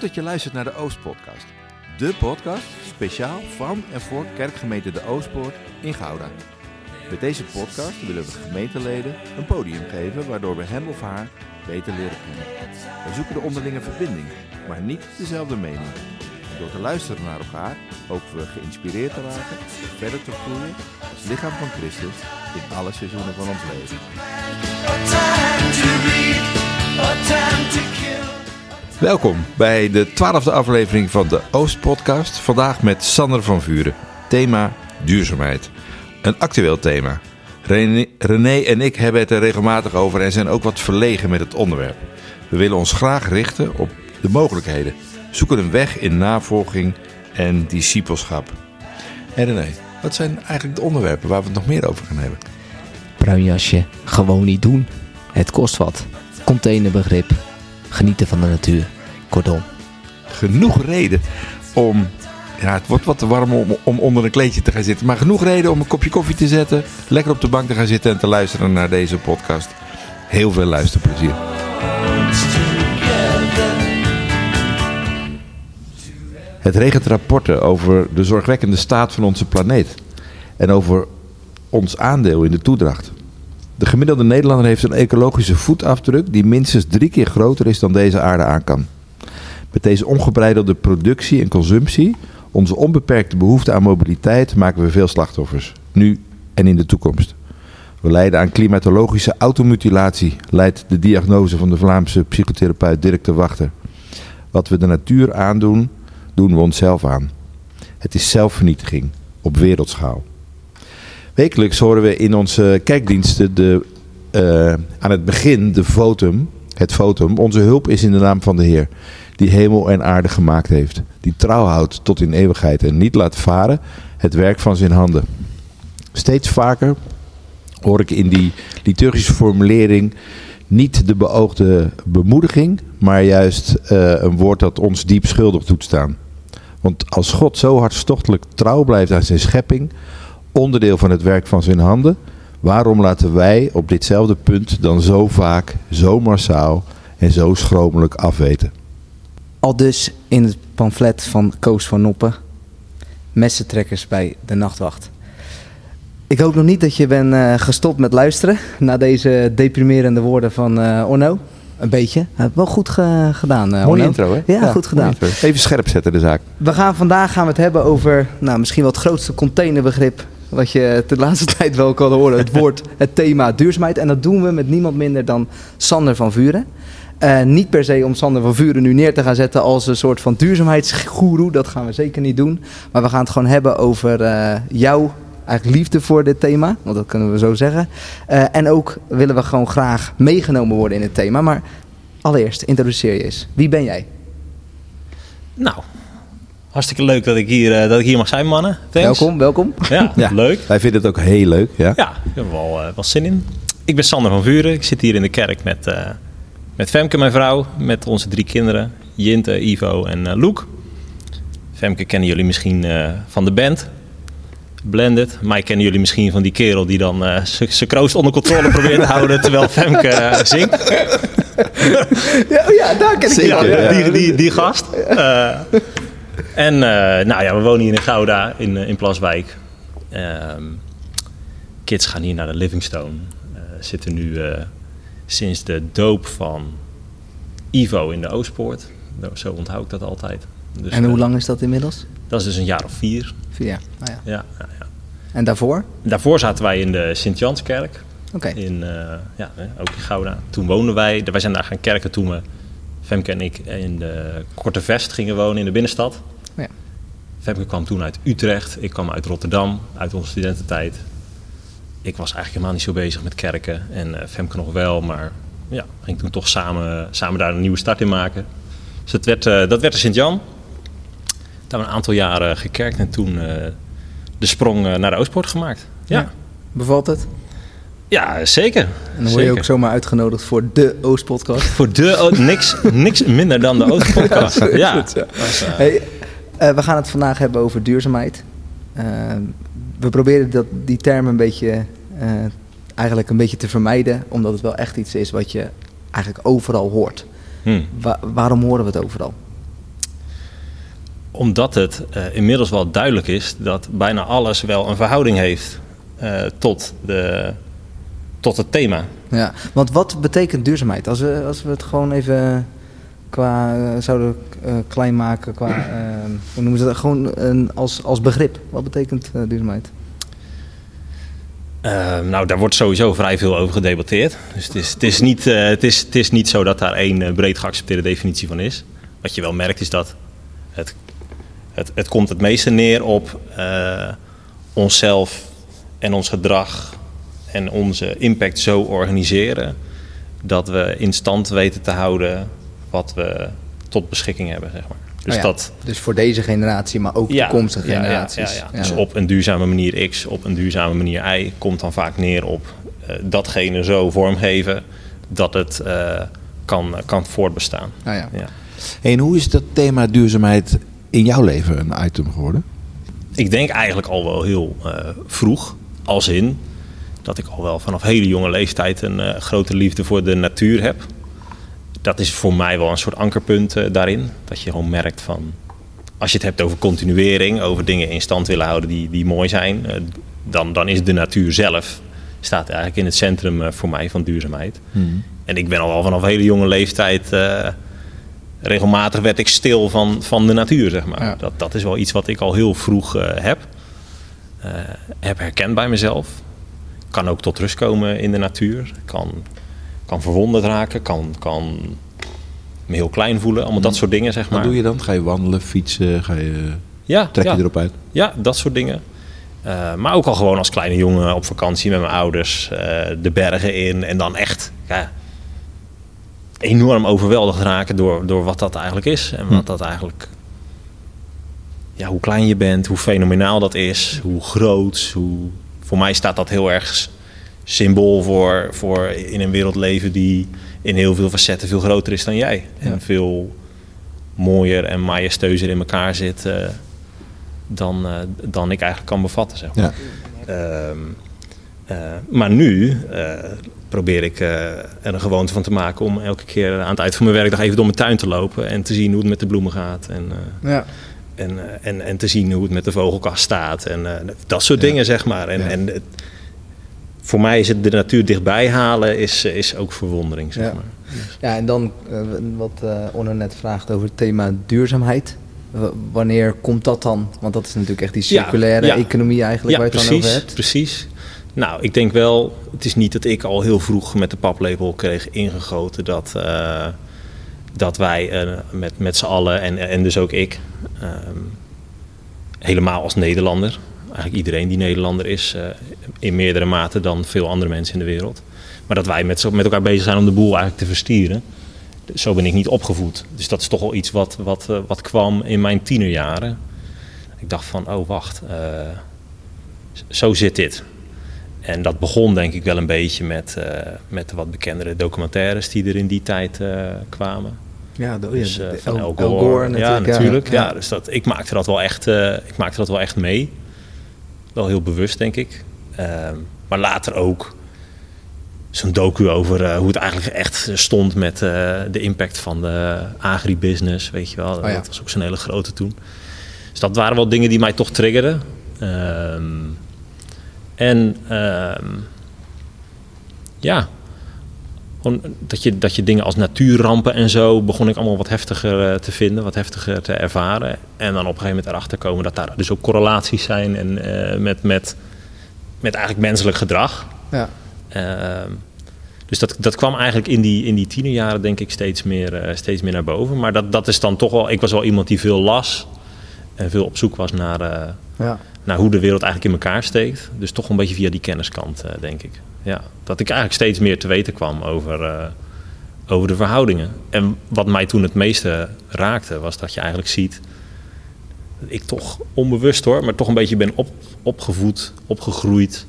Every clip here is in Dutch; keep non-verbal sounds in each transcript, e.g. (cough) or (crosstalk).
Dat je luistert naar de Oostpodcast. De podcast speciaal van en voor kerkgemeente De Oostpoort in Gouda. Met deze podcast willen we gemeenteleden een podium geven waardoor we hem of haar beter leren kennen. We zoeken de onderlinge verbinding, maar niet dezelfde mening. En door te luisteren naar elkaar hopen we geïnspireerd te raken en verder te groeien als lichaam van Christus in alle seizoenen van ons leven. Welkom bij de twaalfde aflevering van de Oostpodcast. Vandaag met Sander van Vuren. Thema duurzaamheid. Een actueel thema. René, en ik hebben het er regelmatig over en zijn ook wat verlegen met het onderwerp. We willen ons graag richten op de mogelijkheden. Zoeken een weg in navolging en discipelschap. En René, wat zijn eigenlijk de onderwerpen waar we het nog meer over gaan hebben? Bruinjasje, gewoon niet doen. Het kost wat. Containerbegrip. Genieten van de natuur. Kortom. genoeg reden om. Ja, het wordt wat te warm om, om onder een kleedje te gaan zitten. Maar genoeg reden om een kopje koffie te zetten. Lekker op de bank te gaan zitten en te luisteren naar deze podcast. Heel veel luisterplezier. Het regent rapporten over de zorgwekkende staat van onze planeet. En over ons aandeel in de toedracht. De gemiddelde Nederlander heeft een ecologische voetafdruk die minstens drie keer groter is dan deze aarde aan kan. Met deze ongebreidelde productie en consumptie, onze onbeperkte behoefte aan mobiliteit, maken we veel slachtoffers, nu en in de toekomst. We lijden aan klimatologische automutilatie, leidt de diagnose van de Vlaamse psychotherapeut Dirk de Wachter. Wat we de natuur aandoen, doen we onszelf aan. Het is zelfvernietiging op wereldschaal. Wekelijks horen we in onze kijkdiensten de, eh, aan het begin de votum, het votum. Onze hulp is in de naam van de Heer, die hemel en aarde gemaakt heeft. Die trouw houdt tot in eeuwigheid en niet laat varen het werk van zijn handen. Steeds vaker hoor ik in die liturgische formulering niet de beoogde bemoediging, maar juist eh, een woord dat ons diep schuldig doet staan. Want als God zo hartstochtelijk trouw blijft aan zijn schepping, onderdeel van het werk van zijn handen, waarom laten wij op ditzelfde punt dan zo vaak, zo massaal en zo schromelijk afweten? Al dus in het pamflet van Koos van Noppen. Messentrekkers bij de nachtwacht. Ik hoop nog niet dat je bent eh, gestopt met luisteren na deze deprimerende woorden van eh Orno. Een beetje. Uh, wel goed ge- gedaan, eh, Mooie Orno. intro, hè? Ja, goed gedaan. Even scherp zetten de zaak. We gaan vandaag gaan we het hebben over nou, misschien wel het grootste containerbegrip wat je de laatste (laughs) tijd wel kan horen. Het woord, het thema duurzaamheid. En dat doen we met niemand minder dan Sander van Vuren. Eh, niet per se om Sander van Vuren nu neer te gaan zetten als een soort van duurzaamheidsgoeroe. Dat gaan we zeker niet doen. Maar we gaan het gewoon hebben over eh, jouw eigenlijk liefde voor dit thema. Want dat kunnen we zo zeggen. Eh, en ook willen we gewoon graag meegenomen worden in het thema. Maar allereerst, introduceer je eens. Wie ben jij? Nou, hartstikke leuk dat ik hier, eh, dat ik hier mag zijn, mannen. Thanks. Welkom, welkom. Ja, (laughs) Ja. leuk. Wij vinden het ook heel leuk, ja? Ja, ik heb er wel, eh, wel zin in. Ik ben Sander van Vuren. Ik zit hier in de kerk met, eh, met Femke, mijn vrouw. Met onze drie kinderen. Jinte, Ivo en eh Loek. Femke kennen jullie misschien van de band. Blended. Mij kennen jullie misschien van die kerel die dan zijn kroost onder controle (laughs) probeert te houden terwijl Femke zingt. (laughs) Ja, oh ja daar ken ik Zeker. Ja, die, die, die gast. En eh, nou ja, we wonen hier in Gouda, in, eh, in Plaswijk. Ehm, kids gaan hier naar de Livingstone. Eh zitten nu sinds de doop van Ivo in de Oostpoort. Zo onthoud ik dat altijd. Dus, En hoe lang is dat inmiddels? Dat is dus een jaar of vier. Vier jaar. Nou ja. Ja, ja, ja. En daarvoor? Daarvoor zaten wij in de Sint-Janskerk. Oké. In, ja, ook in Gouda. Toen woonden wij, wij zijn daar gaan kerken toen we, Femke en ik, in de Korte Vest gingen wonen in de binnenstad. Ja. Femke kwam toen uit Utrecht, ik kwam uit Rotterdam, uit onze studententijd. Ik was eigenlijk helemaal niet zo bezig met kerken en eh, Femke nog wel, maar ja, ging toen toch samen, samen daar een nieuwe start in maken. Dus dat werd, eh, dat werd de Sint-Jan. Daar een aantal jaren gekerkt en toen eh, de sprong naar de Oostpoort gemaakt. Ja, Ja. Bevalt het? ja zeker. En dan word je Zeker. ook zomaar uitgenodigd voor de Oostpodcast. Voor de niks, niks minder dan de (laughs) Oostpodcast. ja. Hey, eh, we gaan het vandaag hebben over duurzaamheid. Eh, we proberen dat, die term een beetje, eh, eigenlijk een beetje te vermijden, omdat het wel echt iets is wat je eigenlijk overal hoort. Hm. Wa- waarom horen we het overal? Omdat het inmiddels wel duidelijk is dat bijna alles wel een verhouding heeft tot, de, tot het thema. Ja, want wat betekent duurzaamheid? Als we, als we het gewoon even qua eh, zouden eh, klein maken, qua, (clears throat) eh, hoe noemen ze dat? Gewoon een, als, als begrip. Wat betekent eh, duurzaamheid? Eh, nou, daar wordt sowieso vrij veel over gedebatteerd. Dus het is, het is, niet, het is, het is niet zo dat daar één breed geaccepteerde definitie van is. Wat je wel merkt is dat het, het, het komt het meeste neer op onszelf en ons gedrag en onze impact zo organiseren dat we in stand weten te houden wat we tot beschikking hebben, zeg maar. Dus ja, dat, Dus voor deze generatie, maar ook toekomstige ja, ja, generaties. Ja, ja. Dus op een duurzame manier X, op een duurzame manier Y komt dan vaak neer op eh, datgene zo vormgeven dat het eh, kan, kan voortbestaan. Nou ja. Ja. En hoe is dat thema duurzaamheid in jouw leven een item geworden? Ik denk eigenlijk al wel heel eh, vroeg, als in dat ik al wel vanaf hele jonge leeftijd een eh, grote liefde voor de natuur heb. Dat is voor mij wel een soort ankerpunt eh, daarin. Dat je gewoon merkt van, als je het hebt over continuering, over dingen in stand willen houden die, die mooi zijn, eh, dan, dan is de natuur zelf, staat eigenlijk in het centrum eh, voor mij van duurzaamheid. En ik ben al vanaf hele jonge leeftijd, regelmatig werd ik stil van, van de natuur, zeg maar. Ja. Dat, dat is wel iets wat ik al heel vroeg heb. Heb herkend bij mezelf. Kan ook tot rust komen in de natuur. Kan, kan verwonderd raken, kan, kan me heel klein voelen. Allemaal dat soort dingen, zeg maar. Wat doe je dan? Ga je wandelen, fietsen? Ga je, Ja, trek je ja. erop uit? Ja, dat soort dingen. Eh, maar ook al gewoon als kleine jongen op vakantie met mijn ouders eh, de bergen in. En dan echt ja, enorm overweldigd raken door, door wat dat eigenlijk is. En wat dat eigenlijk... Ja, hoe klein je bent, hoe fenomenaal dat is, hoe groot. Hoe... Voor mij staat dat heel erg symbool voor, voor in een wereld leven die in heel veel facetten veel groter is dan jij. Ja. En veel mooier en majesteuzer in elkaar zit eh, dan, eh, dan ik eigenlijk kan bevatten. Zeg maar. Ja. Ehm, eh, maar nu probeer ik er een gewoonte van te maken om elke keer aan het eind van mijn werkdag even door mijn tuin te lopen en te zien hoe het met de bloemen gaat. En, Ja. en, en, en te zien hoe het met de vogelkast staat. En dat soort dingen, zeg maar. En, en het- voor mij is het de natuur dichtbij halen is, is ook verwondering, zeg Ja. maar. Ja, en dan eh, wat eh Onno net vraagt over het thema duurzaamheid. Wanneer komt dat dan? Want dat is natuurlijk echt die circulaire ja. economie eigenlijk waar je het dan over hebt. precies. Nou, ik denk wel, het is niet dat ik al heel vroeg met de paplepel kreeg ingegoten dat, eh, dat wij met, met z'n allen, en, en dus ook ik, ehm, helemaal als Nederlander, eigenlijk iedereen die Nederlander is, eh, in meerdere mate dan veel andere mensen in de wereld. Maar dat wij met, met elkaar bezig zijn om de boel eigenlijk te verstieren. Zo ben ik niet opgevoed. Dus dat is toch wel iets wat, wat, eh, wat kwam in mijn tienerjaren. Ik dacht van, oh wacht, eh, zo zit dit. En dat begon denk ik wel een beetje met, met de wat bekendere documentaires die er in die tijd kwamen. Ja, de, Dus, de van El, Gore. Gore ja, natuurlijk. Ja, Ja. dus dat, ik, maakte dat wel echt, ik maakte dat wel echt mee. Wel heel bewust, denk ik. Ehm, maar later ook zo'n docu over eh, hoe het eigenlijk echt stond met eh, de impact van de agribusiness, weet je wel. Oh ja. Dat was ook zo'n hele grote toen. Dus dat waren wel dingen die mij toch triggerden. Ehm, en ehm, ja, gewoon dat je, dat je dingen als natuurrampen en zo begon ik allemaal wat heftiger eh, te vinden, wat heftiger te ervaren. En dan op een gegeven moment erachter komen dat daar dus ook correlaties zijn en, eh, met, met, met eigenlijk menselijk gedrag. Ja. Ehm, dus dat, dat kwam eigenlijk in die, in die tienerjaren denk ik steeds meer, eh, steeds meer naar boven. Maar dat, dat is dan toch wel... Ik was wel iemand die veel las en veel op zoek was naar, Ja. naar hoe de wereld eigenlijk in elkaar steekt. Dus toch een beetje via die kenniskant, denk ik. Ja, dat ik eigenlijk steeds meer te weten kwam over, eh, over de verhoudingen. En wat mij toen het meeste raakte, was dat je eigenlijk ziet... ik toch onbewust hoor, maar toch een beetje ben op, opgevoed, opgegroeid...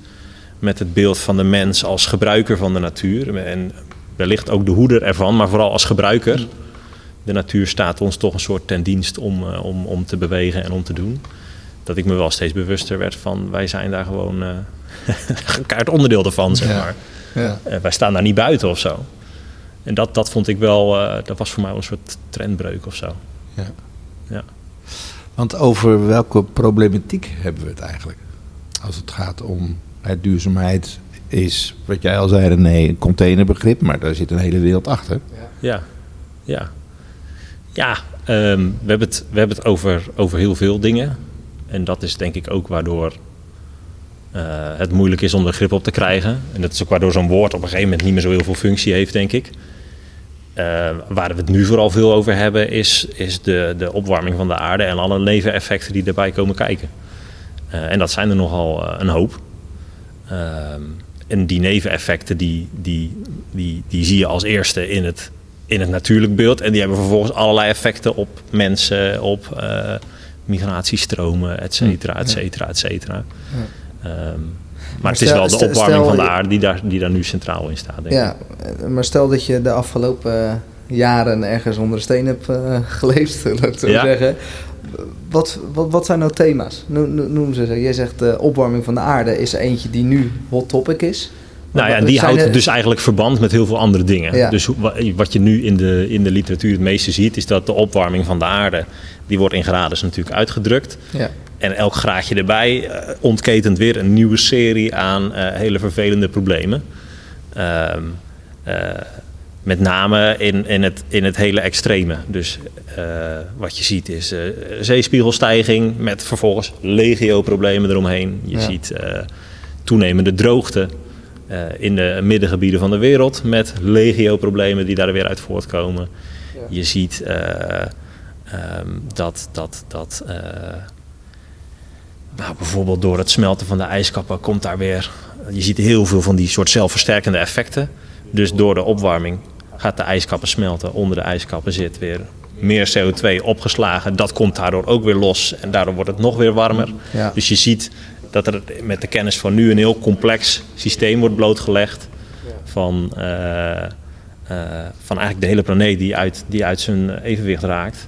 met het beeld van de mens als gebruiker van de natuur. En wellicht ook de hoeder ervan, maar vooral als gebruiker. De natuur staat ons toch een soort ten dienst om, eh, om, om te bewegen en om te doen dat ik me wel steeds bewuster werd van wij zijn daar gewoon eh een (laughs) kaart onderdeel ervan, zeg maar. Ja. Eh, wij staan daar niet buiten of zo. En dat, dat vond ik wel, eh, dat was voor mij wel een soort trendbreuk of zo. Ja. Ja. Want over welke problematiek hebben we het eigenlijk? Als het gaat om duurzaamheid is, wat jij al zei René, een containerbegrip, maar daar zit een hele wereld achter. Ja, ja. Ja, ehm, we hebben het, we hebben het over, over heel veel dingen. En dat is denk ik ook waardoor eh, het moeilijk is om er grip op te krijgen. En dat is ook waardoor zo'n woord op een gegeven moment niet meer zo heel veel functie heeft, denk ik. Eh, waar we het nu vooral veel over hebben, is, is de, de opwarming van de aarde en alle neveneffecten die erbij komen kijken. Eh, en dat zijn er nogal een hoop. Ehm, en die neveneffecten, die, die, die, die zie je als eerste in het, in het natuurlijk beeld. En die hebben vervolgens allerlei effecten op mensen, op migratiestromen, et cetera, et cetera, et cetera. Ja. Ehm, maar, het is wel de opwarming van de aarde die daar, die daar nu centraal in staat. Denk ja, maar stel dat je de afgelopen jaren ergens onder de steen hebt uh, geleefd, (laughs) laat ik zo zeggen. Wat, wat, wat zijn nou thema's? Noem ze. Jij zegt de opwarming van de aarde is eentje die nu hot topic is. Nou ja, en die houdt dus eigenlijk verband met heel veel andere dingen. Dus wat je nu in de, in de literatuur het meeste ziet, is dat de opwarming van de aarde, die wordt in graden natuurlijk uitgedrukt. Ja. En elk graadje erbij uh, ontketent weer een nieuwe serie aan uh, hele vervelende problemen. Ehm, uh, met name in, in, het, in het hele extreme. Dus wat je ziet is zeespiegelstijging met vervolgens legio-problemen eromheen. Je ziet toenemende droogte in de middengebieden van de wereld met legio-problemen die daar weer uit voortkomen. Ja. Je ziet um, dat, dat, dat nou, bijvoorbeeld door het smelten van de ijskappen komt daar weer. Je ziet heel veel van die soort zelfversterkende effecten. Dus door de opwarming gaat de ijskappen smelten. Onder de ijskappen zit weer meer CO2 opgeslagen. Dat komt daardoor ook weer los en daardoor wordt het nog weer warmer. Dus je ziet dat er met de kennis van nu een heel complex systeem wordt blootgelegd. Van, uh, uh, van eigenlijk de hele planeet die uit, die uit zijn evenwicht raakt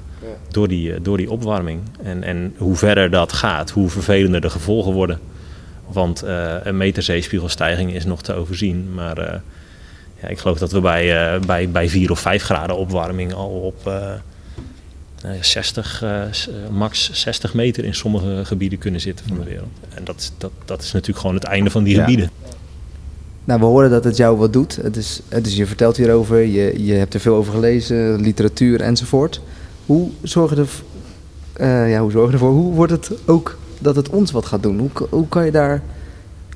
door, die, eh, door die opwarming. En, en hoe verder dat gaat, hoe vervelender de gevolgen worden. Want uh, een meter zeespiegelstijging is nog te overzien. Maar uh, ja, ik geloof dat we bij, uh, bij, bij 4 of 5 graden opwarming al op 60, max 60 meter in sommige gebieden kunnen zitten van de wereld. En dat, dat, dat is natuurlijk gewoon het einde van die gebieden. Nou, we horen dat het jou wat doet. Het is, het is, je vertelt hierover, je, je hebt er veel over gelezen, literatuur enzovoort. Hoe zorgen er, uh, ja, hoe zorgen ervoor? Hoe wordt het ook dat het ons wat gaat doen? Hoe, hoe kan je daar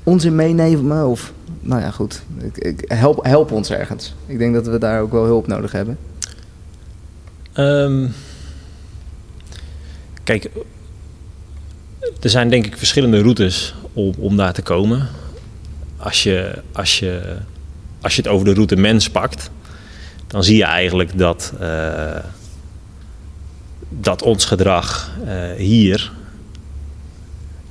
ons in meenemen? Of, nou ja, goed. Ik, ik, help, help ons ergens. Ik denk dat we daar ook wel hulp nodig hebben. Um, kijk, er zijn denk ik verschillende routes om, om daar te komen. Als je, als, je, als je het over de route mens pakt, dan zie je eigenlijk dat. Uh, dat ons gedrag uh, hier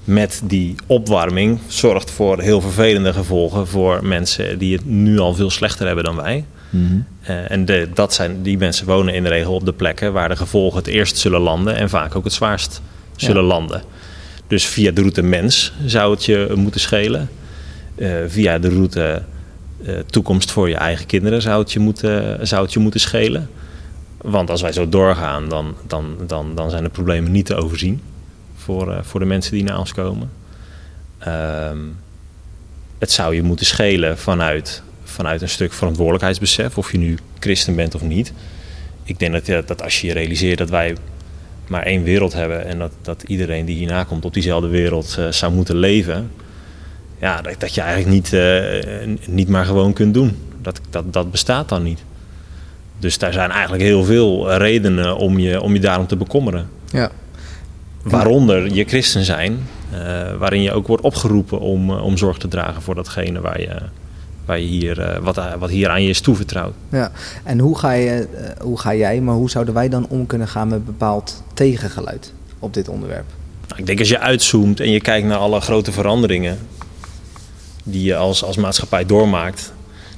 met die opwarming zorgt voor heel vervelende gevolgen voor mensen die het nu al veel slechter hebben dan wij. Mm -hmm. uh, en de, dat zijn, die mensen wonen in de regel op de plekken waar de gevolgen het eerst zullen landen en vaak ook het zwaarst zullen ja. landen. Dus via de route mens zou het je moeten schelen. Uh, via de route toekomst voor je eigen kinderen zou het je moeten, zou het je moeten schelen. Want als wij zo doorgaan, dan, dan, dan, dan zijn de problemen niet te overzien voor, uh, voor de mensen die naar ons komen. Um, het zou je moeten schelen vanuit, vanuit een stuk verantwoordelijkheidsbesef, of je nu christen bent of niet. Ik denk dat, dat als je realiseert dat wij maar één wereld hebben en dat, dat iedereen die hierna komt op diezelfde wereld uh, zou moeten leven, ja, dat, dat je eigenlijk niet, uh, niet maar gewoon kunt doen. Dat, dat, dat bestaat dan niet. Dus daar zijn eigenlijk heel veel redenen om je, om je daarom te bekommeren. Ja. Waaronder je christen zijn, uh, waarin je ook wordt opgeroepen om, uh, om zorg te dragen voor datgene waar je, waar je hier, uh, wat, wat hier aan je is toevertrouwd. Ja, en hoe ga, je, hoe ga jij, maar hoe zouden wij dan om kunnen gaan met bepaald tegengeluid op dit onderwerp? Nou, ik denk als je uitzoomt en je kijkt naar alle grote veranderingen die je als, als maatschappij doormaakt,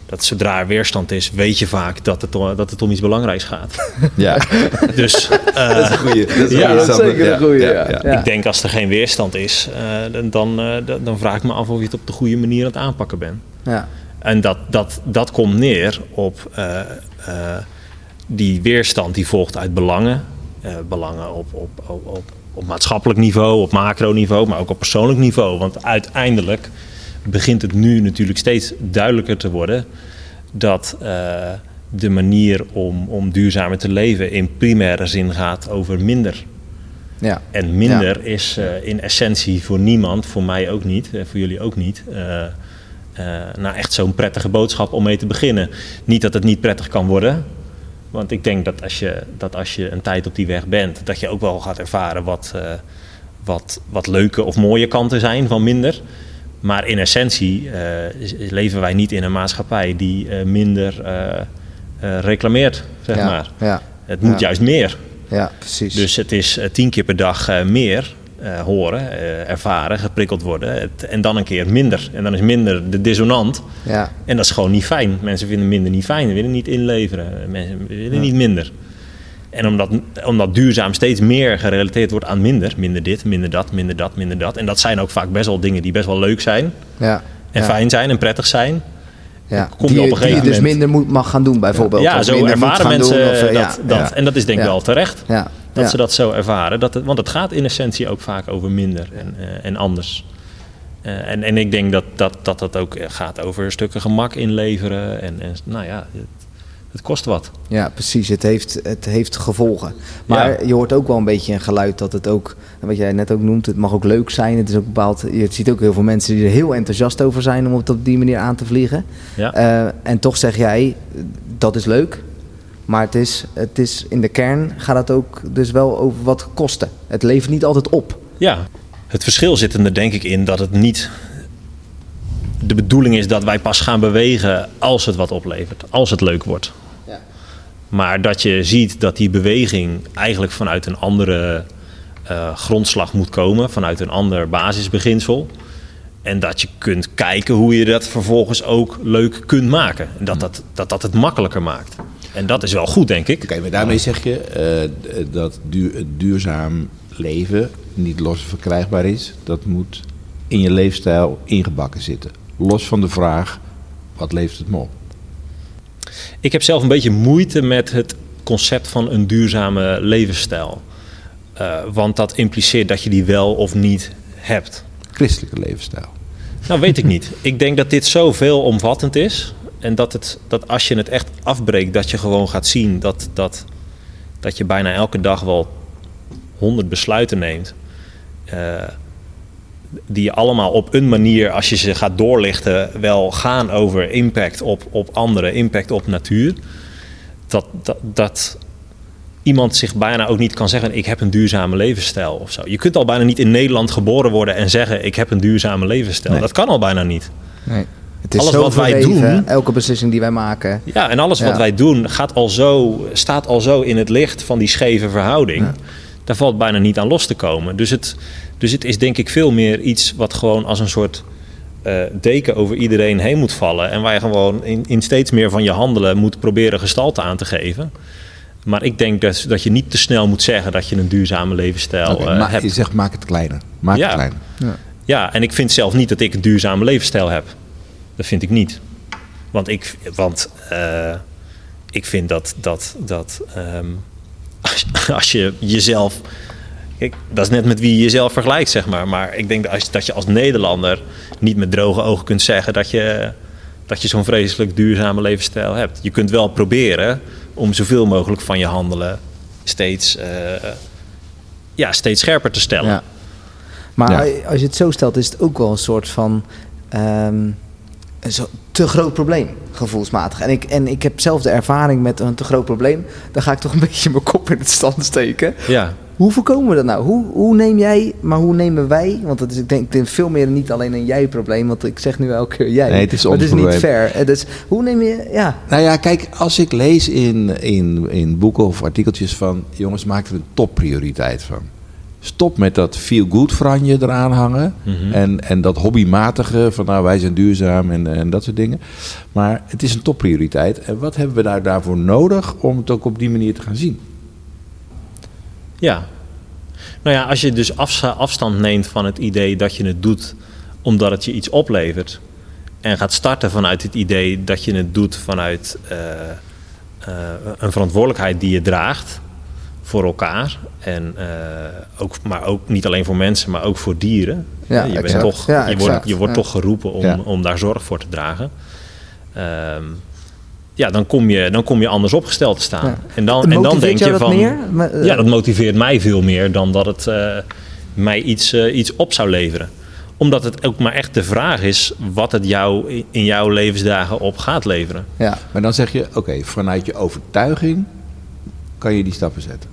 dat zodra er weerstand is, weet je vaak dat het, dat het om iets belangrijks gaat. (laughs) Ja. (laughs) dus, uh, dat is een goede. Dat is ja, zeker een goede. Ja, ja. Ik denk als er geen weerstand is, uh, dan, uh, dan vraag ik me af of je het op de goede manier aan het aanpakken bent. Ja. En dat, dat, dat komt neer op die weerstand die volgt uit belangen. belangen op, op, op, op, op maatschappelijk niveau, op macroniveau, maar ook op persoonlijk niveau. Want uiteindelijk begint het nu natuurlijk steeds duidelijker te worden dat eh, de manier om, om duurzamer te leven in primaire zin gaat over minder. Ja. En minder is uh, in essentie voor niemand, voor mij ook niet, en voor jullie ook niet, uh, nou echt zo'n prettige boodschap om mee te beginnen. Niet dat het niet prettig kan worden, want ik denk dat als je, dat als je een tijd op die weg bent, dat je ook wel gaat ervaren wat, wat, wat leuke of mooie kanten zijn van minder. Maar in essentie uh, leven wij niet in een maatschappij die uh, minder uh, reclameert, zeg ja, maar. Ja, het moet ja. juist meer. Ja, precies. Dus het is tien keer per dag meer horen, ervaren, geprikkeld worden. Het, en dan een keer minder. En dan is minder de dissonant. Ja. En dat is gewoon niet fijn. Mensen vinden minder niet fijn. Ze willen niet inleveren. Mensen willen niet minder. En omdat, omdat duurzaam steeds meer gerelateerd wordt aan minder. Minder dit, minder dat, minder dat, minder dat. En dat zijn ook vaak best wel dingen die best wel leuk zijn. Ja. En ja. fijn zijn en prettig zijn. Ja. Kom die, je op een gegeven die je dus moment- minder moet, mag gaan doen bijvoorbeeld. Ja, zo ervaren mensen doen, of, eh, dat. ja, dat. En dat is denk ik wel terecht. Ja. Dat ze dat zo ervaren. Dat het, want het gaat in essentie ook vaak over minder en, eh, en anders. Eh, en, en ik denk dat dat, dat dat ook gaat over stukken gemak inleveren. En, en nou ja, het, kost wat. Ja, precies. Het heeft, het heeft gevolgen. Maar Ja. je hoort ook wel een beetje een geluid dat het ook, wat jij net ook noemt, het mag ook leuk zijn. Het is ook bepaald, je ziet ook heel veel mensen die er heel enthousiast over zijn om het op die manier aan te vliegen. Ja. Eh, en toch zeg jij, dat is leuk. Maar het is, het is in de kern gaat het ook dus wel over wat kosten. Het levert niet altijd op. Ja, het verschil zit er denk ik in dat het niet de bedoeling is dat wij pas gaan bewegen als het wat oplevert, als het leuk wordt. Ja. Maar dat je ziet dat die beweging eigenlijk vanuit een andere eh, grondslag moet komen, vanuit een ander basisbeginsel. En dat je kunt kijken hoe je dat vervolgens ook leuk kunt maken. En dat dat, dat, dat het makkelijker maakt. En dat is wel goed, denk ik. Oké, maar daarmee zeg je eh, dat duur, duurzaam leven niet los verkrijgbaar is. Dat moet in je leefstijl ingebakken zitten. Los van de vraag, wat levert het me op? Ik heb zelf een beetje moeite met het concept van een duurzame levensstijl. Eh, want dat impliceert dat je die wel of niet hebt. Christelijke levensstijl. Nou, weet ik niet. Ik denk dat dit zo veelomvattend is. En dat, het, dat als je het echt afbreekt, dat je gewoon gaat zien dat, dat, dat je bijna elke dag wel honderd besluiten neemt. eh, die je allemaal op een manier, als je ze gaat doorlichten, wel gaan over impact op, op anderen, impact op natuur. Dat, dat, dat iemand zich bijna ook niet kan zeggen: Ik heb een duurzame levensstijl of zo. Je kunt al bijna niet in Nederland geboren worden en zeggen: Ik heb een duurzame levensstijl. Nee. Dat kan al bijna niet. Nee. Het is Alles wat wij doen- elke beslissing die wij maken. Ja, en alles wat wij doen gaat al zo, staat al zo in het licht van die scheve verhouding. Ja. Daar valt bijna niet aan los te komen. Dus het, dus het is denk ik veel meer iets wat gewoon als een soort eh, deken over iedereen heen moet vallen. En waar je gewoon in, in steeds meer van je handelen moet proberen gestalte aan te geven. Maar ik denk dus dat je niet te snel moet zeggen dat je een duurzame levensstijl Oké, eh, maar hebt. je zegt, maak het kleiner. Maak Ja. het kleiner. Ja, en ik vind zelf niet dat ik een duurzame levensstijl heb. Dat vind ik niet. Want ik, want, eh, ik vind dat, dat, dat ehm, (laughs) als, als je jezelf. Kijk, dat is net met wie je jezelf vergelijkt, zeg maar. Maar ik denk dat, als, dat je als Nederlander niet met droge ogen kunt zeggen dat je, dat je zo'n vreselijk duurzame levensstijl hebt. Je kunt wel proberen om zoveel mogelijk van je handelen steeds, eh, ja, steeds scherper te stellen. Ja. Maar Ja. als je het zo stelt, is het ook wel een soort van ehm, een zo te groot probleem, gevoelsmatig. En ik, en ik heb zelf de ervaring met een te groot probleem. Dan ga ik toch een (laughs) beetje mijn kop in het stand steken. ja. Hoe voorkomen we dat nou? Hoe, hoe neem jij, maar hoe nemen wij? Want dat is, ik denk, veel meer niet alleen een jij-probleem. Want ik zeg nu elke keer jij. Nee, het is maar het ons is niet fair. Het is, hoe neem je, ja. Nou ja, kijk, als ik lees in, in, in boeken of artikeltjes van... jongens, maak er een topprioriteit van. Stop met dat feel-good franje eraan hangen. Mhm. en, en dat hobbymatige van nou, wij zijn duurzaam en, en dat soort dingen. Maar het is een topprioriteit. En wat hebben we daar daarvoor nodig om het ook op die manier te gaan zien? Ja. Nou ja, als je dus afsta- afstand neemt van het idee dat je het doet omdat het je iets oplevert. En gaat starten vanuit het idee dat je het doet vanuit eh, eh, een verantwoordelijkheid die je draagt voor elkaar. En, eh, ook, maar ook niet alleen voor mensen, maar ook voor dieren. Ja, je bent toch, Ja, je wordt, je wordt toch geroepen om, om daar zorg voor te dragen. Ehm, ja, dan kom, je, dan kom je anders opgesteld te staan. Ja. En, dan, en dan denk je van... meer? Maar, eh, Ja, dat motiveert mij veel meer dan dat het eh, mij iets, eh, iets op zou leveren. Omdat het ook maar echt de vraag is wat het jou in- jouw levensdagen op gaat leveren. ja. Maar dan zeg je, oké, vanuit je overtuiging kan je die stappen zetten.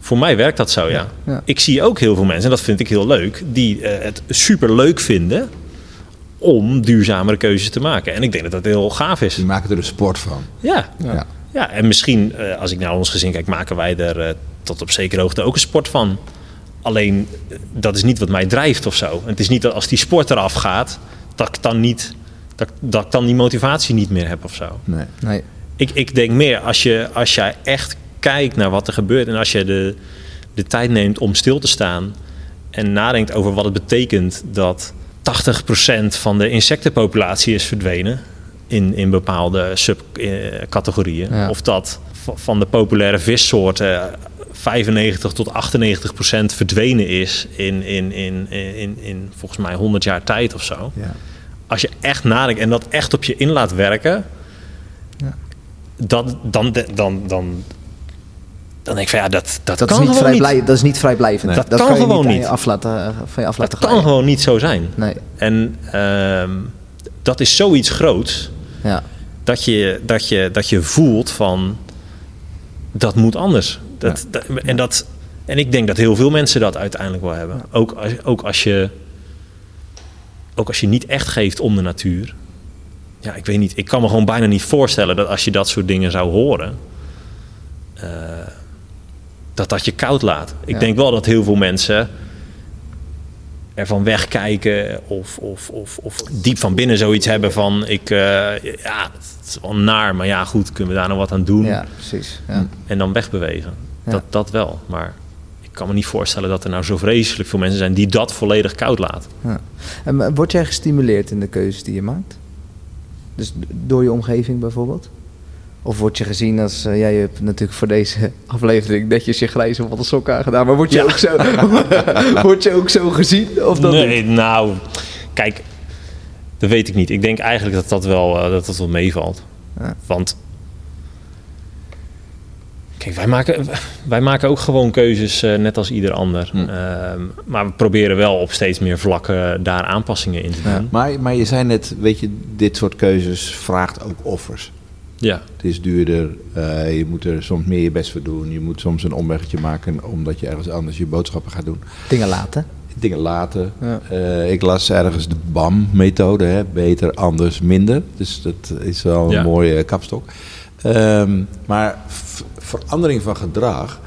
Voor mij werkt dat zo, ja. Ja. Ik zie ook heel veel mensen, en dat vind ik heel leuk, die het super leuk vinden om duurzamere keuzes te maken. En ik denk dat dat heel gaaf is. Die maken er een sport van. Ja, Ja. ja en misschien, eh, als ik naar ons gezin kijk, maken wij er eh, tot op zekere hoogte ook een sport van. Alleen, eh, dat is niet wat mij drijft of zo. En het is niet dat als die sport eraf gaat, dat ik dan niet... Dat, dat ik dan die motivatie niet meer heb of zo. Nee. Nee. Ik, ik denk meer, als je, als jij echt kijkt naar wat er gebeurt... en als je de, de tijd neemt om stil te staan... en nadenkt over wat het betekent dat 80% van de insectenpopulatie is verdwenen... in, in bepaalde subcategorieën. Ja. Of dat van de populaire vissoorten 95 tot 98 procent verdwenen is in, in, in, in, in volgens mij 100 jaar tijd of zo Ja. als je echt nadenkt en dat echt op je in laat werken, Ja. dat, dan, dan, dan, dan, denk ik van ja, dat, dat, Dat, kan is niet gewoon niet. dat is niet vrijblijvend. Nee. Dat dat kan kan je gewoon niet, aan niet. je af laten, eh, van je af laten Dat kan gewoon niet zo zijn. Nee. En ehm, dat is zoiets groots Ja. dat je, dat, je, dat je voelt van dat moet anders. Dat, dat- en, dat, en ik denk dat heel veel mensen dat uiteindelijk wel hebben. Ook, als, ook, als je, ook als je niet echt geeft om de natuur. Ja, ik weet niet. Ik kan me gewoon bijna niet voorstellen dat als je dat soort dingen zou horen. eh, dat dat je koud laat. Ik Ja. denk wel dat heel veel mensen ervan wegkijken of, of, of, of diep van binnen zoiets hebben van ik, eh, ja, het is wel naar, maar ja goed, kunnen we daar nog wat aan doen? ja, precies. Ja. En dan wegbewegen. Ja. Dat, dat wel, maar ik kan me niet voorstellen dat er nou zo vreselijk veel mensen zijn die dat volledig koud laten. Ja. En eh, word jij gestimuleerd in de keuzes die je maakt? Dus door je omgeving bijvoorbeeld? Of word je gezien als... eh, jij hebt natuurlijk voor deze (laughs) aflevering netjes je grijze van de sok aangedaan. Maar word je, Ja. ook, zo, (laughs) word je ook zo gezien? Of dat nee, niet? nou, kijk, dat weet ik niet. Ik denk eigenlijk dat dat wel, eh, dat dat wel meevalt. Ja. Want, kijk, wij maken, wij maken ook gewoon keuzes eh, net als ieder ander. Hm. Ehm, maar we proberen wel op steeds meer vlakken daar aanpassingen in te doen. Maar, maar je zei net, weet je, dit soort keuzes vraagt ook offers. Het is duurder, eh, je moet er soms meer je best voor doen. Je moet soms een omweggetje maken omdat je ergens anders je boodschappen gaat doen. Dingen laten. Dingen laten. Ja. Eh, ik las ergens de BAM-methode, hè? beter, anders, minder. Dus dat is wel een Ja. mooie kapstok. Ehm, maar v- verandering van gedrag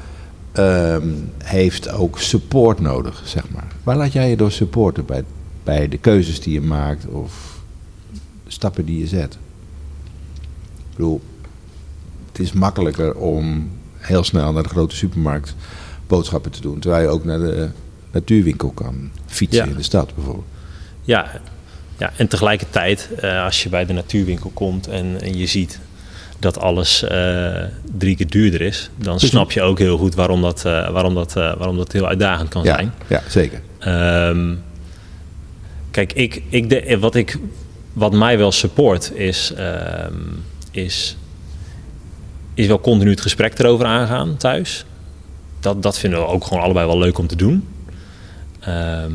ehm, heeft ook support nodig, zeg maar. Waar laat jij je door supporten bij, bij de keuzes die je maakt of stappen die je zet? Ik bedoel, het is makkelijker om heel snel naar de grote supermarkt boodschappen te doen, terwijl je ook naar de natuurwinkel kan fietsen Ja. in de stad bijvoorbeeld. Ja, ja, en tegelijkertijd, eh, als je bij de natuurwinkel komt en, en je ziet dat alles eh, drie keer duurder is, dan snap je ook heel goed waarom dat, eh, waarom dat, waarom dat heel uitdagend kan Ja, zijn. ja, zeker. Ehm, kijk, ik, ik de, wat, ik, wat mij wel support is, ehm, is, is wel continu het gesprek erover aangaan thuis. Dat, dat vinden we ook gewoon allebei wel leuk om te doen. Ehm,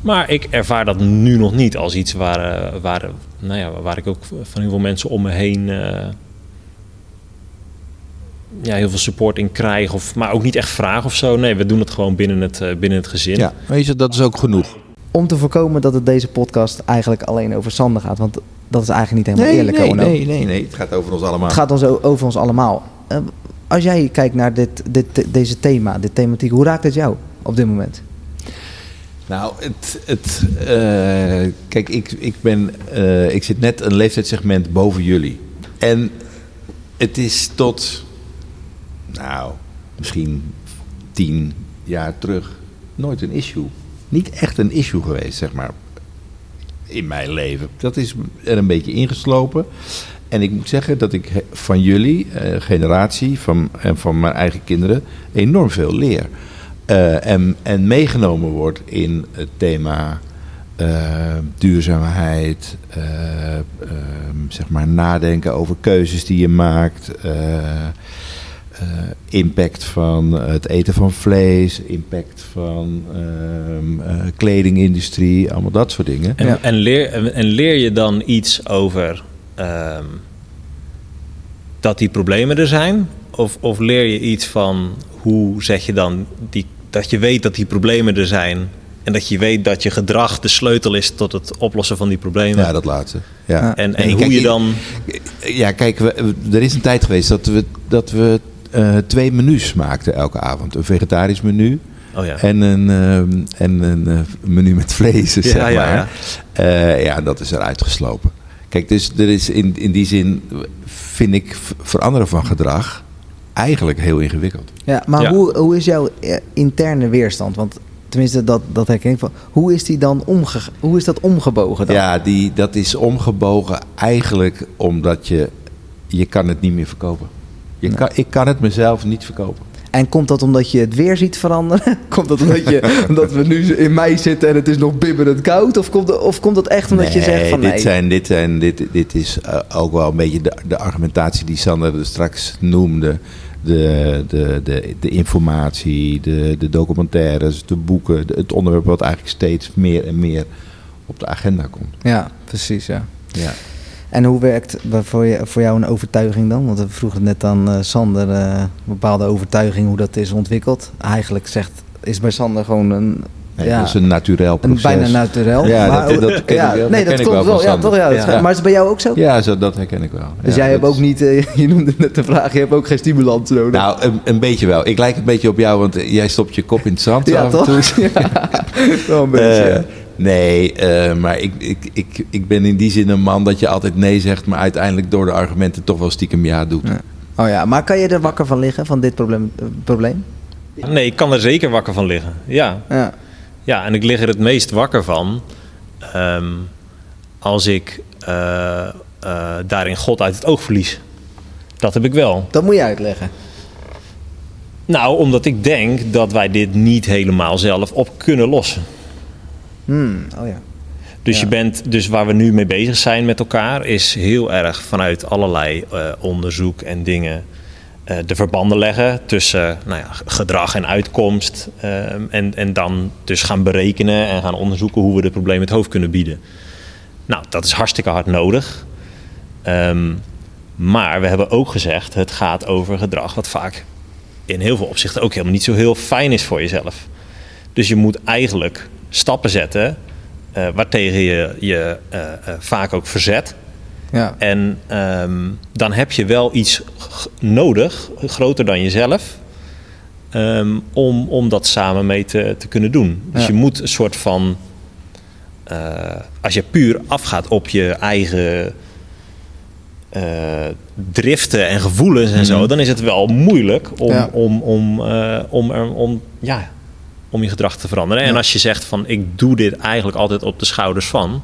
maar ik ervaar dat nu nog niet als iets waar, eh, waar, nou ja, waar ik ook van heel veel mensen om me heen eh, ja, heel veel support in krijg. Of, maar ook niet echt vraag of zo. Nee, we doen het gewoon binnen het, eh, binnen het gezin. Ja, weet je, dat is ook genoeg. Om te voorkomen dat het deze podcast eigenlijk alleen over Sander gaat. Want dat is eigenlijk niet helemaal eerlijk. nee, nee, nee, nee. Het gaat over ons allemaal. Het gaat ons over ons allemaal. Eh, als jij kijkt naar dit, dit, deze thema, dit thematiek, hoe raakt het jou op dit moment? Nou, het, het, eh, kijk, ik, ik, ben, eh, ik zit net een leeftijdsegment boven jullie. En het is tot, nou, misschien tien jaar terug nooit een issue. Niet echt een issue geweest, zeg maar, in mijn leven. Dat is er een beetje ingeslopen. en ik moet zeggen dat ik van jullie, eh, generatie van, en van mijn eigen kinderen, enorm veel leer. Eh, en, en meegenomen word in het thema eh, duurzaamheid, eh, ehm, zeg maar nadenken over keuzes die je maakt, impact van het eten van vlees, impact van ehm, eh, kledingindustrie, allemaal dat soort dingen. En, Ja. en, leer, en, leer je dan iets over ehm, dat die problemen er zijn? Of, of leer je iets van hoe zeg je dan die, dat je weet dat die problemen er zijn en dat je weet dat je gedrag de sleutel is tot het oplossen van die problemen? Ja, dat laatste. Ja. En, en Nee, hoe kijk, je dan. Ja, kijk, we- er is een tijd geweest dat we, dat we eh, twee menus maakten elke avond. Een vegetarisch menu Oh ja. en een, ehm, en een eh, menu met vlees, zeg Ja, maar. ja, ja. Eh, ja, dat is eruit geslopen. Kijk, dus er is in, in die zin, vind ik, veranderen van gedrag eigenlijk heel ingewikkeld. Ja, maar Ja. Hoe, hoe is jouw eh, interne weerstand? Want tenminste, dat, dat herken ik van. Hoe is die dan omge, hoe is dat omgebogen dan? Ja, die, dat is omgebogen eigenlijk omdat je, je kan het niet meer verkopen. Je Nee. kan, ik kan het mezelf niet verkopen. En komt dat omdat je het weer ziet veranderen? (laughs) komt dat omdat, je, (laughs) omdat we nu in mei zitten en het is nog bibberend koud? Of komt, dat- of komt dat echt omdat je zegt van dit nee? Zijn, dit, zijn, dit, dit is eh, ook wel een beetje de, de argumentatie die Sander er straks noemde. De, de, de, de informatie, de, de documentaires, de boeken. het onderwerp wat eigenlijk steeds meer en meer op de agenda komt. Ja, precies ja. Ja. En hoe werkt voor, je, voor jou een overtuiging dan? Want we vroegen net aan eh, Sander eh, een bepaalde overtuiging hoe dat is ontwikkeld. Eigenlijk zegt, is bij Sander gewoon een, Nee, ja, Dat is een naturel een proces. bijna naturel. Ja, maar, dat- dat ken ja, ik wel. Nee, Dat klopt wel wel. Ja, toch? Ja. Maar is het bij jou ook zo? Ja, zo, dat herken ik wel. Dus jij hebt ook is- niet, eh, (laughs) je noemde net de vraag, je hebt ook geen stimulans nodig. Nou, een, een beetje wel. Ik lijk een beetje op jou, want jij stopt je kop in het zand. ja, af en toch? toe. (laughs) Ja, (laughs) wel een beetje. Nee, eh, maar ik, ik, ik, ik ben in die zin een man dat je altijd nee zegt, maar uiteindelijk door de argumenten toch wel stiekem ja doet. Ja. Oh ja, maar kan je er wakker van liggen, van dit probleem? eh, probleem? Nee, ik kan er zeker wakker van liggen. Ja. Ja. Ja, en ik lig er het meest wakker van ehm, als ik eh, eh, daarin God uit het oog verlies. Dat heb ik wel. Dat moet je uitleggen. Nou, omdat ik denk dat wij dit niet helemaal zelf op kunnen lossen. Hmm, oh ja. Dus, Ja. je bent, dus waar we nu mee bezig zijn met elkaar, is heel erg vanuit allerlei eh, onderzoek en dingen eh, de verbanden leggen tussen nou ja, gedrag en uitkomst. ehm, en, en dan dus gaan berekenen en gaan onderzoeken hoe we de problemen het hoofd kunnen bieden. Nou, dat is hartstikke hard nodig. Ehm, maar we hebben ook gezegd, het gaat over gedrag wat vaak in heel veel opzichten ook helemaal niet zo heel fijn is voor jezelf. Dus je moet eigenlijk stappen zetten eh waartegen je je eh, eh, vaak ook verzet. Ja. En ehm, dan heb je wel iets nodig, groter dan jezelf, ehm, om, om dat samen mee te, te kunnen doen. Dus Ja. je moet een soort van, als je puur afgaat op je eigen driften en gevoelens en zo, dan is het wel moeilijk om, Ja. om, om, om, er- om, ja, om je gedrag te veranderen. En als je zegt van ik doe dit eigenlijk altijd op de schouders van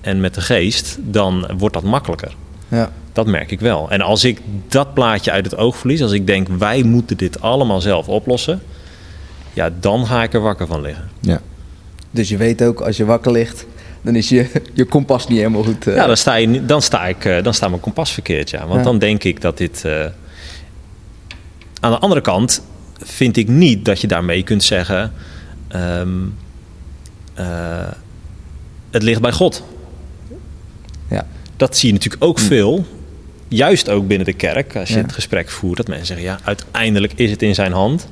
en met de geest, dan wordt dat makkelijker. Ja. Dat merk ik wel. En als ik dat plaatje uit het oog verlies, als ik denk wij moeten dit allemaal zelf oplossen, ja, dan ga ik er wakker van liggen. Ja. Dus je weet ook, als je wakker ligt, dan is je, je kompas niet helemaal goed. eh. Ja, dan sta, je, dan sta, ik, eh, dan sta mijn kompas verkeerd, ja. Want Ja. dan denk ik dat dit... eh, Aan de andere kant vind ik niet dat je daarmee kunt zeggen... ehm, eh, het ligt bij God. Ja. Dat zie je natuurlijk ook veel. Juist ook binnen de kerk, als je Ja. het gesprek voert... dat mensen zeggen, ja, uiteindelijk is het in zijn hand...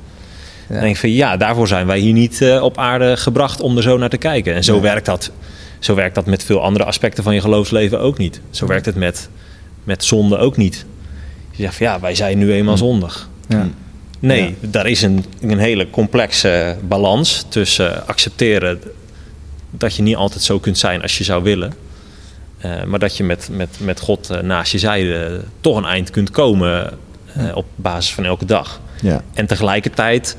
Ja. Dan denk ik van ja, daarvoor zijn wij hier niet eh, op aarde gebracht om er zo naar te kijken. En zo, werkt dat, zo werkt dat met veel andere aspecten van je geloofsleven ook niet. Zo werkt het met, met zonde ook niet. Je zegt van ja, wij zijn nu eenmaal zondig. Ja. Nee, daar is een, een hele complexe balans tussen accepteren dat je niet altijd zo kunt zijn als je zou willen. Eh, maar dat je met, met, met God eh, naast je zijde toch een eind kunt komen eh, op basis van elke dag. Ja. En tegelijkertijd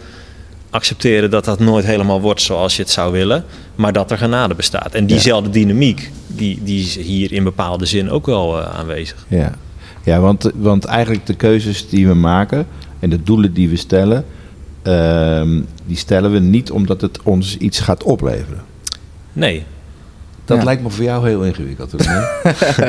accepteren dat dat nooit helemaal wordt zoals je het zou willen, maar dat er genade bestaat. En diezelfde dynamiek, die, die is hier in bepaalde zin ook wel aanwezig. Ja, ja want, want eigenlijk de keuzes die we maken en de doelen die we stellen, uh, die stellen we niet omdat het ons iets gaat opleveren. Nee, dat Ja. lijkt me voor jou heel ingewikkeld. (laughs)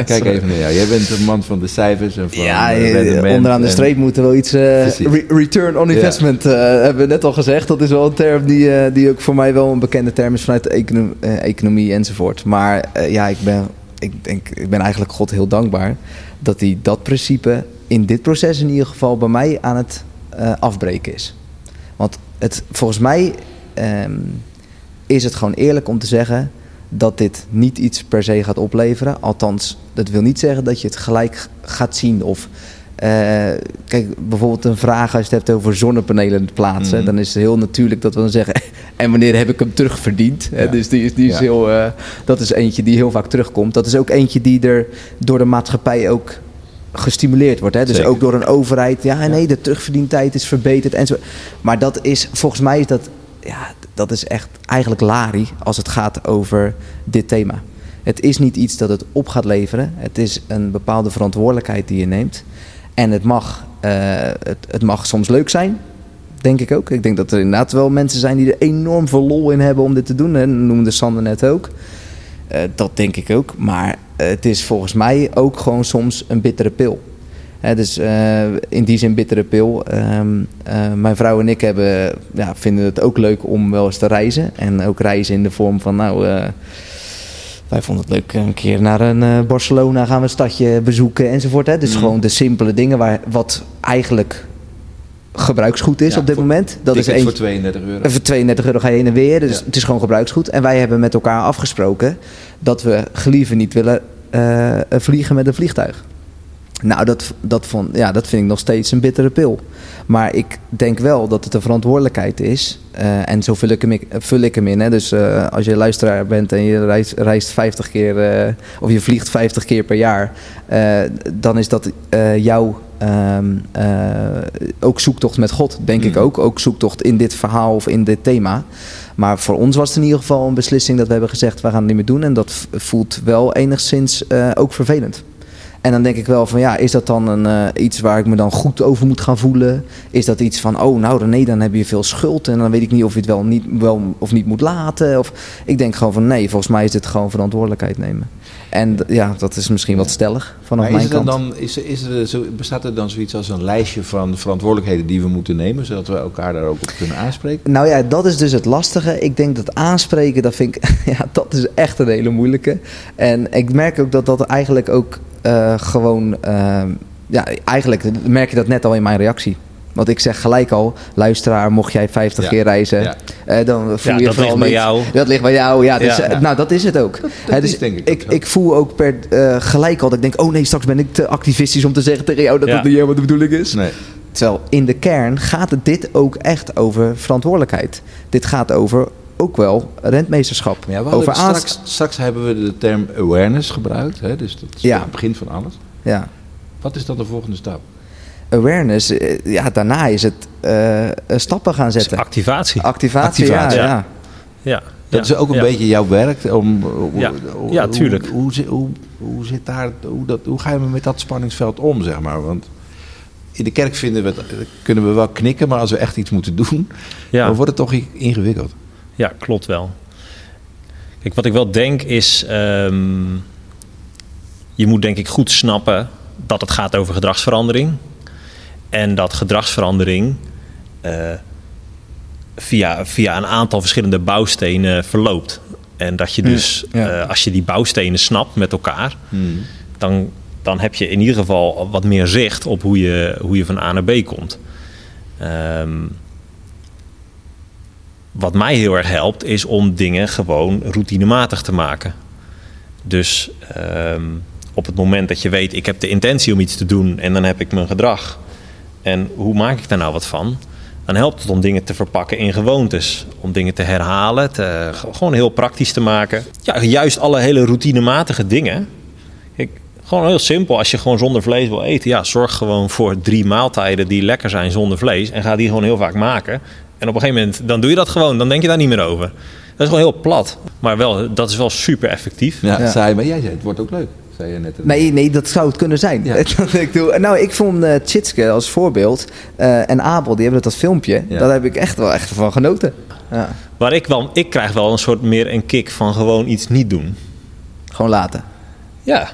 Kijk even naar jou. Jij bent een man van de cijfers en van Ja, eh, eh, rendement onderaan de en- streep moeten we wel iets... eh, re- return on Ja. investment eh, hebben we net al gezegd. Dat is wel een term die, eh, die ook voor mij wel een bekende term is vanuit de econo- economie enzovoort. Maar eh, ja, ik ben, ik, denk, ik ben eigenlijk God heel dankbaar dat hij dat principe in dit proces in ieder geval bij mij aan het eh, afbreken is. Want het, volgens mij ehm, is het gewoon eerlijk om te zeggen dat dit niet iets per se gaat opleveren. Althans, dat wil niet zeggen dat je het gelijk gaat zien. Of eh, kijk, bijvoorbeeld een vraag als je het hebt over zonnepanelen plaatsen. Mhm. Dan is het heel natuurlijk dat we dan zeggen. (laughs) En wanneer heb ik hem terugverdiend? Ja. Dus die is, die is Ja. heel, eh, dat is eentje die heel vaak terugkomt. Dat is ook eentje die er door de maatschappij ook gestimuleerd wordt. Hè? Dus Zeker. ook door een overheid. Ja, nee, de terugverdientijd is verbeterd. En zo. Maar dat is, volgens mij is dat, ja, dat is echt eigenlijk lari als het gaat over dit thema. Het is niet iets dat het op gaat leveren. Het is een bepaalde verantwoordelijkheid die je neemt. En het mag, eh, het, het mag soms leuk zijn, denk ik ook. Ik denk dat er inderdaad wel mensen zijn die er enorm veel lol in hebben om dit te doen. Hè. Noemde Sander net ook. Eh, dat denk ik ook. Maar eh, het is volgens mij ook gewoon soms een bittere pil. Hè, dus eh, in die zin bittere pil. Ehm, eh, mijn vrouw en ik hebben, ja, vinden het ook leuk om wel eens te reizen. En ook reizen in de vorm van, nou, wij vonden het leuk een keer naar een Barcelona gaan we een stadje bezoeken enzovoort. Hè. Dus Mhm. gewoon de simpele dingen waar, wat eigenlijk gebruiksgoed is Ja, op dit moment. Dat is één, voor 32 euro. en voor 32 euro ga je heen en weer. Dus Ja. het is gewoon gebruiksgoed. En wij hebben met elkaar afgesproken dat we gelieven niet willen eh, vliegen met een vliegtuig. Nou, dat, dat, vond, ja, dat vind ik nog steeds een bittere pil. Maar ik denk wel dat het een verantwoordelijkheid is. eh, en zo vul ik hem, in- vul ik hem in. Hè. Dus eh, als je luisteraar bent en je reist, reist 50 keer... eh, of je vliegt 50 keer per jaar... dan is dat jouw ehm, eh, ook zoektocht met God, denk ik Mm. ook. Ook zoektocht in dit verhaal of in dit thema. Maar voor ons was het in ieder geval een beslissing dat we hebben gezegd... we gaan het niet meer doen. En dat voelt wel enigszins ook vervelend. En dan denk ik wel van ja, is dat dan een, eh, iets waar ik me dan goed over moet gaan voelen? Is dat iets van, oh nou René, dan heb je veel schuld en dan weet ik niet of je het wel, niet, wel of niet moet laten. Of, ik denk gewoon van nee, volgens mij is dit gewoon verantwoordelijkheid nemen. En ja, dat is misschien wat stellig vanaf Maar mijn kant. dan, is, is er zo, bestaat er dan zoiets als een lijstje van verantwoordelijkheden die we moeten nemen, zodat we elkaar daar ook op kunnen aanspreken? Nou ja, dat is dus het lastige. Ik denk dat aanspreken, dat vind ik, (laughs) ja, dat is echt een hele moeilijke. En ik merk ook dat dat eigenlijk ook eh, gewoon, eh, ja, eigenlijk merk je dat net al in mijn reactie. Want ik zeg gelijk al, luisteraar, mocht jij 50 Ja. keer reizen, Ja. eh, dan voel Ja, je dat vooral ligt bij niet- jou. Dat ligt bij jou, ja. Dus, eh, Nou, dat is het ook. Hè, is dus denk ik ik, ik voel ook per gelijk al dat ik denk, oh nee, straks ben ik te activistisch om te zeggen tegen jou dat dat niet helemaal de bedoeling is. Nee. Terwijl in de kern gaat het dit ook echt over verantwoordelijkheid. Dit gaat over ook wel rentmeesterschap. Ja, we over straks, straks hebben we de term awareness gebruikt, hè? dus dat is Ja. het begin van alles. Ja. Wat is dan de volgende stap? Awareness, eh, ja, daarna is het eh, eh, stappen gaan Dus zetten. activatie. Activatie, Activatie. ja. Ja. ja. Ja. Dat is ook een ja. beetje jouw werk. Om, hoe- Ja. hoe- Ja, tuurlijk. Hoe, hoe, zit- hoe, hoe zit daar, hoe, dat, hoe ga je met dat spanningsveld om, zeg maar? Want in de kerk vinden we het, kunnen we wel knikken, maar als we echt iets moeten doen, Ja. dan wordt het toch ingewikkeld. Ja, klopt wel. Kijk, wat ik wel denk is, ehm, je moet denk ik goed snappen dat het gaat over gedragsverandering. En dat gedragsverandering eh, via, via een aantal verschillende bouwstenen verloopt. En dat je dus, ja. eh, als je die bouwstenen snapt met elkaar, Hmm. dan, dan heb je in ieder geval wat meer zicht op hoe je, hoe je van A naar B komt. Ehm, wat mij heel erg helpt, is om dingen gewoon routinematig te maken. Dus ehm, op het moment dat je weet, ik heb de intentie om iets te doen en dan heb ik mijn gedrag. En hoe maak ik daar nou wat van? Dan helpt het om dingen te verpakken in gewoontes. Om dingen te herhalen, te, gewoon heel praktisch te maken. Ja, juist alle hele routinematige dingen. Gewoon heel simpel. Als je gewoon zonder vlees wil eten, ja, zorg gewoon voor drie maaltijden die lekker zijn zonder vlees. En ga die gewoon heel vaak maken. En op een gegeven moment, dan doe je dat gewoon. Dan denk je daar niet meer over. Dat is gewoon heel plat. Maar wel, dat is wel super effectief. Ja, Ja. Saai, maar jij zei het wordt ook leuk. Zei je net. Nee, nee, dat zou het kunnen zijn. Ja. (laughs) Dat ik doe. Nou, ik vond eh Tjitske als voorbeeld eh, en Abel, die hebben dat filmpje. Ja. Daar heb ik echt wel echt van genoten. Ja. Waar ik wel, ik krijg wel een soort meer een kick van gewoon iets niet doen. Gewoon laten. Ja,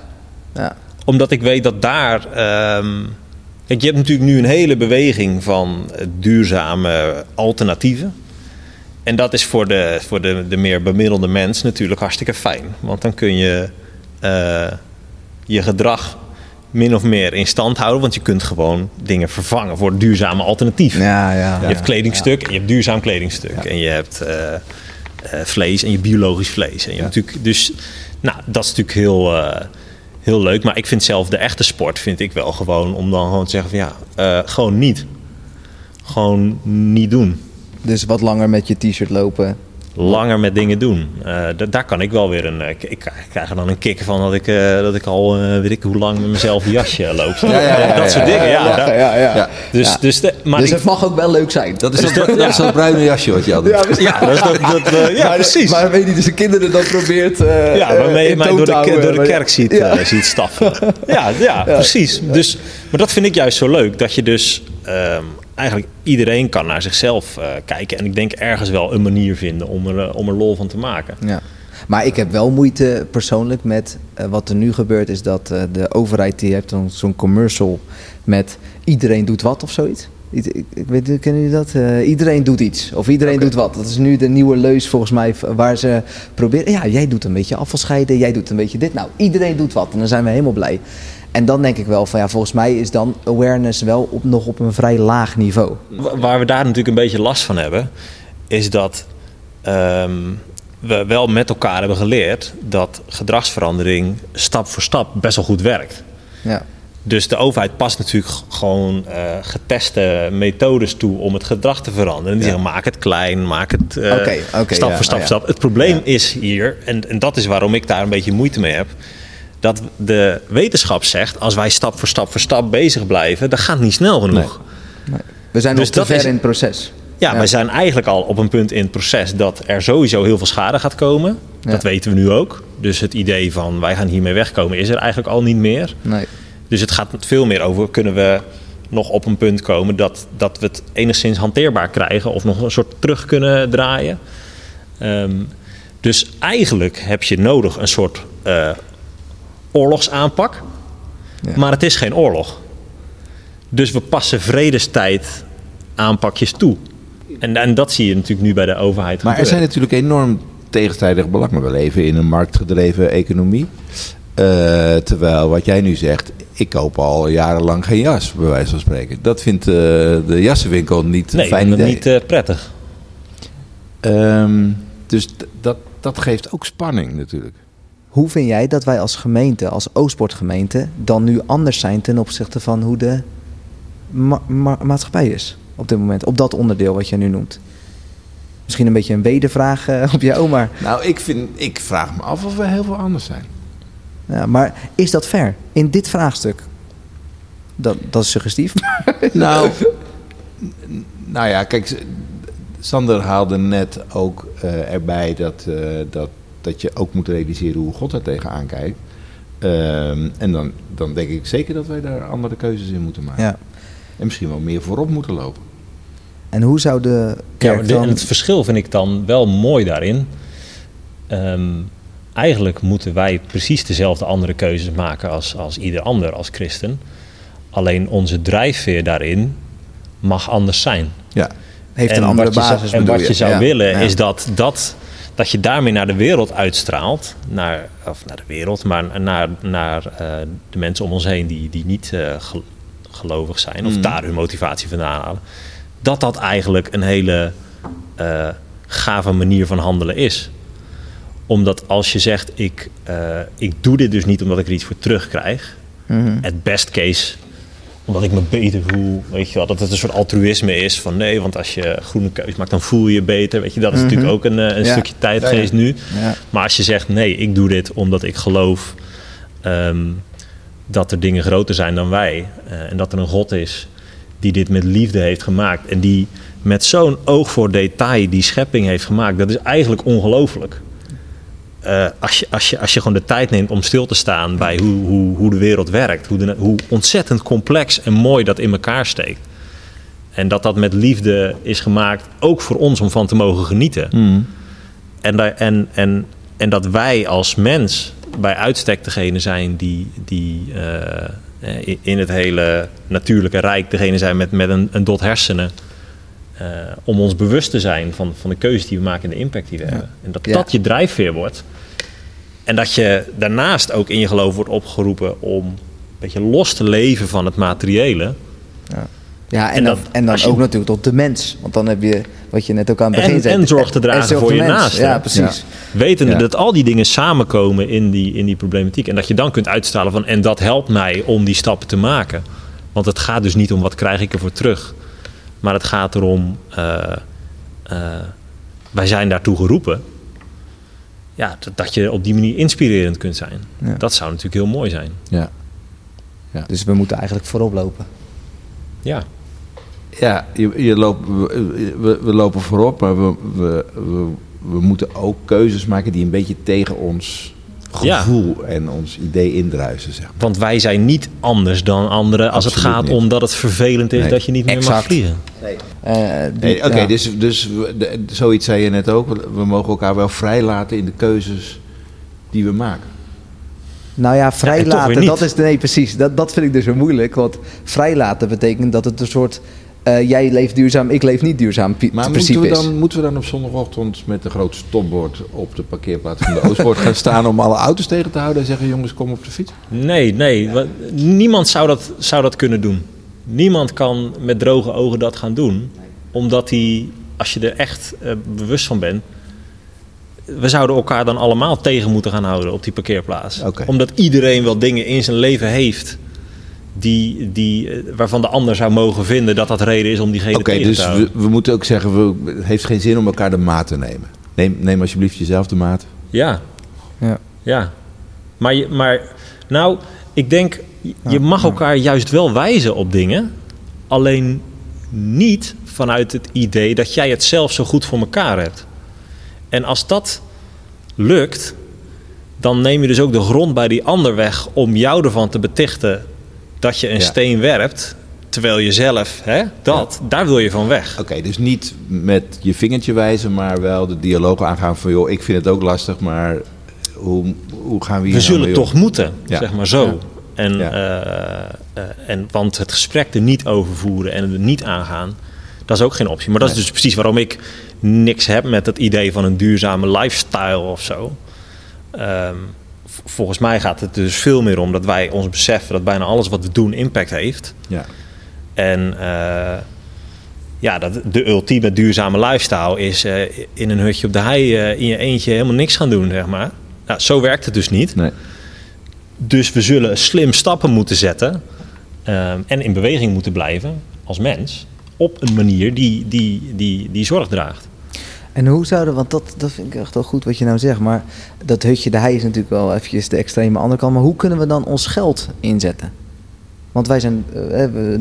Ja. omdat ik weet dat daar. ehm, kijk, je hebt natuurlijk nu een hele beweging van duurzame alternatieven. En dat is voor de, voor de, de meer bemiddelde mens natuurlijk hartstikke fijn. Want dan kun je eh, je gedrag min of meer in stand houden. Want je kunt gewoon dingen vervangen voor duurzame alternatieven. Ja, ja. Je hebt kledingstuk en je hebt duurzaam kledingstuk. En je hebt eh, eh, vlees en je biologisch vlees. En je hebt natuurlijk, dus nou, dat is natuurlijk heel, heel leuk. Maar ik vind zelf de echte sport vind ik wel gewoon om dan gewoon te zeggen van ja, eh, gewoon niet. Gewoon niet doen. Dus wat langer met je t-shirt lopen. Langer met dingen doen. Eh, da- daar kan ik wel weer een. eh, ik, ik krijg er dan een kick van dat ik, eh, dat ik al weet ik hoe lang met mezelf een jasje (laughs) loop. Ja, ja, ja, dat soort dingen. Ja, ja, daar- ja, ja. Ja. Dus, dus, de, maar dus ik- het mag ook wel leuk zijn. Dat is dat, dat, is dat bruine jasje wat je had. (laughs) Ja, ja, dat is dat, dat, ja maar, precies. Maar weet je, dus de kinderen dan probeert. Ja, waarmee je mij door de, houden. door de kerk ziet, ziet staffen. Ja, (laughs) ja, precies. Dus, maar dat vind ik juist zo leuk. Dat je dus ehm, eigenlijk iedereen kan naar zichzelf eh, kijken. En ik denk ergens wel een manier vinden om er, eh, om er lol van te maken. Ja. Maar ik heb wel moeite persoonlijk met eh, wat er nu gebeurt, is dat eh, de overheid die heeft dan zo'n commercial met iedereen doet wat of zoiets. Ik, ik, ik weet, kennen jullie dat? Eh, iedereen doet iets. Of iedereen doet wat. Dat is nu de nieuwe leus volgens mij waar ze proberen. Ja, jij doet een beetje afval scheiden, jij doet een beetje dit. Nou, iedereen doet wat en dan zijn we helemaal blij. En dan denk ik wel van ja, volgens mij is dan awareness wel op, nog op een vrij laag niveau. Wa- Waar we daar natuurlijk een beetje last van hebben, is dat ehm, we wel met elkaar hebben geleerd dat gedragsverandering stap voor stap best wel goed werkt. Ja. Dus de overheid past natuurlijk gewoon eh, geteste methodes toe om het gedrag te veranderen. En die Ja. zeggen, maak het klein, maak het eh, stap ja, voor stap oh, stap. Het probleem is hier, en, en dat is waarom ik daar een beetje moeite mee heb... dat de wetenschap zegt, als wij stap voor stap voor stap bezig blijven... dan gaat het niet snel genoeg. Nee. We zijn Dus nog te ver is- in het proces. Ja, Ja. wij zijn eigenlijk al op een punt in het proces dat er sowieso heel veel schade gaat komen. Ja. Dat weten we nu ook. Dus het idee van wij gaan hiermee wegkomen is er eigenlijk al niet meer. Nee. Dus het gaat veel meer over, kunnen we nog op een punt komen dat, dat we het enigszins hanteerbaar krijgen of nog een soort terug kunnen draaien. Ehm, dus eigenlijk heb je nodig een soort eh, oorlogsaanpak, Ja. maar het is geen oorlog. Dus we passen vredestijd aanpakjes toe. En, en dat zie je natuurlijk nu bij de overheid Maar er zijn natuurlijk enorm tegenstrijdige belangen. We leven in een marktgedreven economie. Eh, terwijl wat jij nu zegt, ik koop al jarenlang geen jas, bij wijze van spreken. Dat vindt eh, de jassenwinkel niet Nee, fijn idee. niet eh, prettig. Ehm, dus dat, dat geeft ook spanning natuurlijk. Hoe vind jij dat wij als gemeente, als Oostpoortgemeente, dan nu anders zijn ten opzichte van hoe de ma- ma- maatschappij is op dit moment? Op dat onderdeel wat jij nu noemt. Misschien een beetje een wedervraag eh, op jou, maar, Nou, ik, vind, ik vraag me af of we heel veel anders zijn. ja, maar is dat fair in dit vraagstuk? Dat, dat is suggestief. (laughs) Nou, nou ja, kijk, Sander haalde net ook eh, erbij dat, eh, dat, dat je ook moet realiseren hoe God er tegenaan kijkt. Ehm, en dan, dan denk ik zeker dat wij daar andere keuzes in moeten maken. ja. En misschien wel meer voorop moeten lopen. En hoe zou de Ja, kerk maar de- dan... het verschil vind ik dan wel mooi daarin. Ehm, eigenlijk moeten wij precies dezelfde andere keuzes maken als, als ieder ander als christen. Alleen onze drijfveer daarin mag anders zijn. Ja, heeft En een andere zou- basis En wat je zou Ja, willen ja. is dat, dat, dat je daarmee naar de wereld uitstraalt. Naar, of naar de wereld, maar naar, naar eh, de mensen om ons heen die, die niet eh, gel- gelovig zijn. Of Mhm. daar hun motivatie vandaan halen. Dat dat eigenlijk een hele eh, gave manier van handelen is. Omdat als je zegt, ik, ik doe dit dus niet omdat ik er iets voor terugkrijg. Mhm. Het best case, omdat ik me beter voel. Weet je wel, dat het een soort altruïsme is van nee, want als je groene keus maakt, dan voel je je beter. Weet je, dat is Mhm. natuurlijk ook een, eh, een Ja. stukje tijdgeest nu. Ja. Maar als je zegt nee, ik doe dit omdat ik geloof ehm, dat er dingen groter zijn dan wij. eh, en dat er een God is die dit met liefde heeft gemaakt. En die met zo'n oog voor detail die schepping heeft gemaakt. Dat is eigenlijk ongelooflijk. Eh, als, je, als, je, als je gewoon de tijd neemt om stil te staan bij hoe, hoe, hoe de wereld werkt, hoe, de, hoe ontzettend complex en mooi dat in elkaar steekt. En dat dat met liefde is gemaakt, ook voor ons om van te mogen genieten. Mm. En, daar, en, en, en dat wij als mens bij uitstek degene zijn die, die eh, in- het hele natuurlijke rijk degene zijn met, met een, een dot hersenen. eh, om ons bewust te zijn van, van de keuzes die we maken en de impact die we hebben. En dat Ja. dat je drijfveer wordt. En dat je daarnaast ook in je geloof wordt opgeroepen om een beetje los te leven van het materiële. Ja, en, En dan, dat- en dan als je- ook natuurlijk tot de mens. Want dan heb je, wat je net ook aan het begin En- zei... en zorg te dragen zorg voor de je mens. naaste. Ja, precies. Wetende Ja. dat al die dingen samenkomen in die, in die problematiek. En dat je dan kunt uitstralen van... en dat helpt mij om die stappen te maken. Want het gaat dus niet om wat krijg ik ervoor terug. Maar het gaat erom... eh, eh, wij zijn daartoe geroepen. Ja, dat, dat je op die manier inspirerend kunt zijn. Ja. Dat zou natuurlijk heel mooi zijn. Ja. Dus we moeten eigenlijk voorop lopen. Ja. Ja, je, je loopt, we, we, we lopen voorop, maar we, we, we, we moeten ook keuzes maken die een beetje tegen ons Ja. gevoel en ons idee indruisen. Zeg maar. Want wij zijn niet anders dan anderen... als het gaat niet. om dat het vervelend is Nee. dat je niet meer mag vliegen. Eh, die- Nee, Oké, ja. dus, dus de- zoiets zei je net ook. We mogen elkaar wel vrijlaten in de keuzes die we maken. Nou ja, vrijlaten, weer dat is... Nee, precies. Dat, dat vind ik dus zo moeilijk. Want vrijlaten betekent dat het een soort... eh, jij leeft duurzaam, ik leef niet duurzaam Maar moeten we, dan, moeten we dan op zondagochtend met een groot stopbord op de parkeerplaats van de Oostpoort gaan staan om alle auto's tegen te houden en zeggen: jongens, kom op de fiets? Nee, nee. Niemand zou dat, zou dat kunnen doen. Niemand kan met droge ogen dat gaan doen. Omdat hij, als je er echt eh, bewust van bent... We zouden elkaar dan allemaal tegen moeten gaan houden op die parkeerplaats. Omdat iedereen wel dingen in zijn leven heeft... Die, die, eh, waarvan de ander zou mogen vinden dat dat reden is om diegene Oké, tegen dus te we, houden. we moeten ook zeggen: we, het heeft geen zin om elkaar de maat te nemen. Neem, neem alsjeblieft jezelf de maat. Ja, Ja. ja. Maar, je, maar nou, ik denk, je mag elkaar juist wel wijzen op dingen. Alleen niet vanuit het idee dat jij het zelf zo goed voor elkaar hebt. En als dat lukt, dan neem je dus ook de grond bij die ander weg om jou ervan te betichten dat je een Ja. steen werpt. Terwijl je zelf, hè, dat, daar wil je van weg. Oké, dus niet met je vingertje wijzen, maar wel de dialoog aangaan van: joh, ik vind het ook lastig, maar hoe, hoe gaan we hier we nou zullen toch moeten, Ja. zeg maar zo. En, eh, eh, en, want het gesprek er niet over voeren en er niet aangaan, dat is ook geen optie. Maar dat is dus precies waarom ik niks heb met het idee van een duurzame lifestyle of zo. Ehm, volgens mij gaat het dus veel meer om dat wij ons beseffen dat bijna alles wat we doen impact heeft. Ja. En eh, ja, dat, de ultieme duurzame lifestyle is eh, in een hutje op de hei eh, in je eentje helemaal niks gaan doen, zeg maar. Nou, zo werkt het dus niet. Nee. Dus we zullen slim stappen moeten zetten en in beweging moeten blijven als mens op een manier die, die, die, die zorg draagt. En hoe zouden, want dat, dat vind ik echt wel goed wat je nou zegt, maar dat hutje de hei is natuurlijk wel eventjes de extreme andere kant, maar hoe kunnen we dan ons geld inzetten? Want wij zijn eh, we-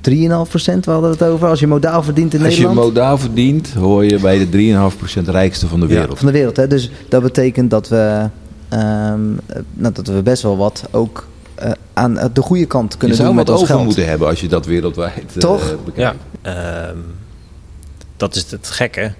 3,5%, we hadden het over, als je modaal verdient in Als je Nederland. modaal verdient, hoor je bij de 3,5% rijkste van de Ja, wereld. van de wereld, hè? dus dat betekent dat we, ehm, eh, nou, dat we best wel wat ook eh, aan eh, de goede kant je kunnen zou doen wat met ons over geld. moeten hebben als je dat wereldwijd eh, Toch? bekijkt. Ehm, dat is het gekke.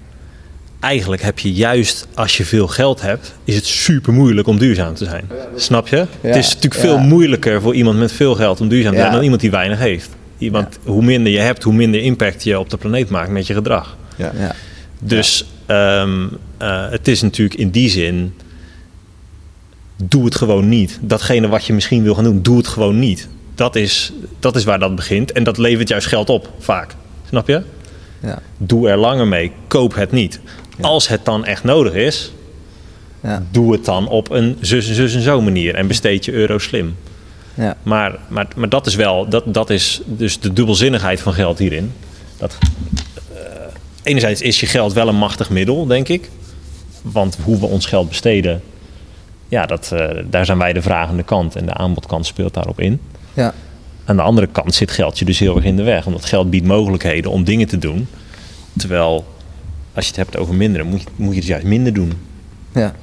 Eigenlijk heb je juist als je veel geld hebt, is het super moeilijk om duurzaam te zijn. Snap je? het is natuurlijk veel ja. moeilijker voor iemand met veel geld om duurzaam te zijn Ja. dan iemand die weinig heeft. Iemand, Hoe minder je hebt, hoe minder impact je op de planeet maakt met je gedrag. Ja. Ja. Dus ehm, eh, het is natuurlijk in die zin. Doe het gewoon niet. Datgene wat je misschien wil gaan doen, doe het gewoon niet. Dat is, dat is waar dat begint. En dat levert juist geld op, vaak. Snap je? Ja. Doe er langer mee. Koop het niet. Als het dan echt nodig is, Ja. doe het dan op een zus en zus en zo manier. En besteed je euro slim. Ja. Maar, maar, maar dat is wel, dat, dat is dus de dubbelzinnigheid van geld hierin. Dat, eh, enerzijds is je geld wel een machtig middel, denk ik. Want hoe we ons geld besteden, ja, dat, eh, daar zijn wij de vragende kant. En de aanbodkant speelt daarop in. Ja. Aan de andere kant zit geld je dus heel erg in de weg. Omdat geld biedt mogelijkheden om dingen te doen Terwijl, als je het hebt over minderen, moet je, moet je het juist minder doen. Ja.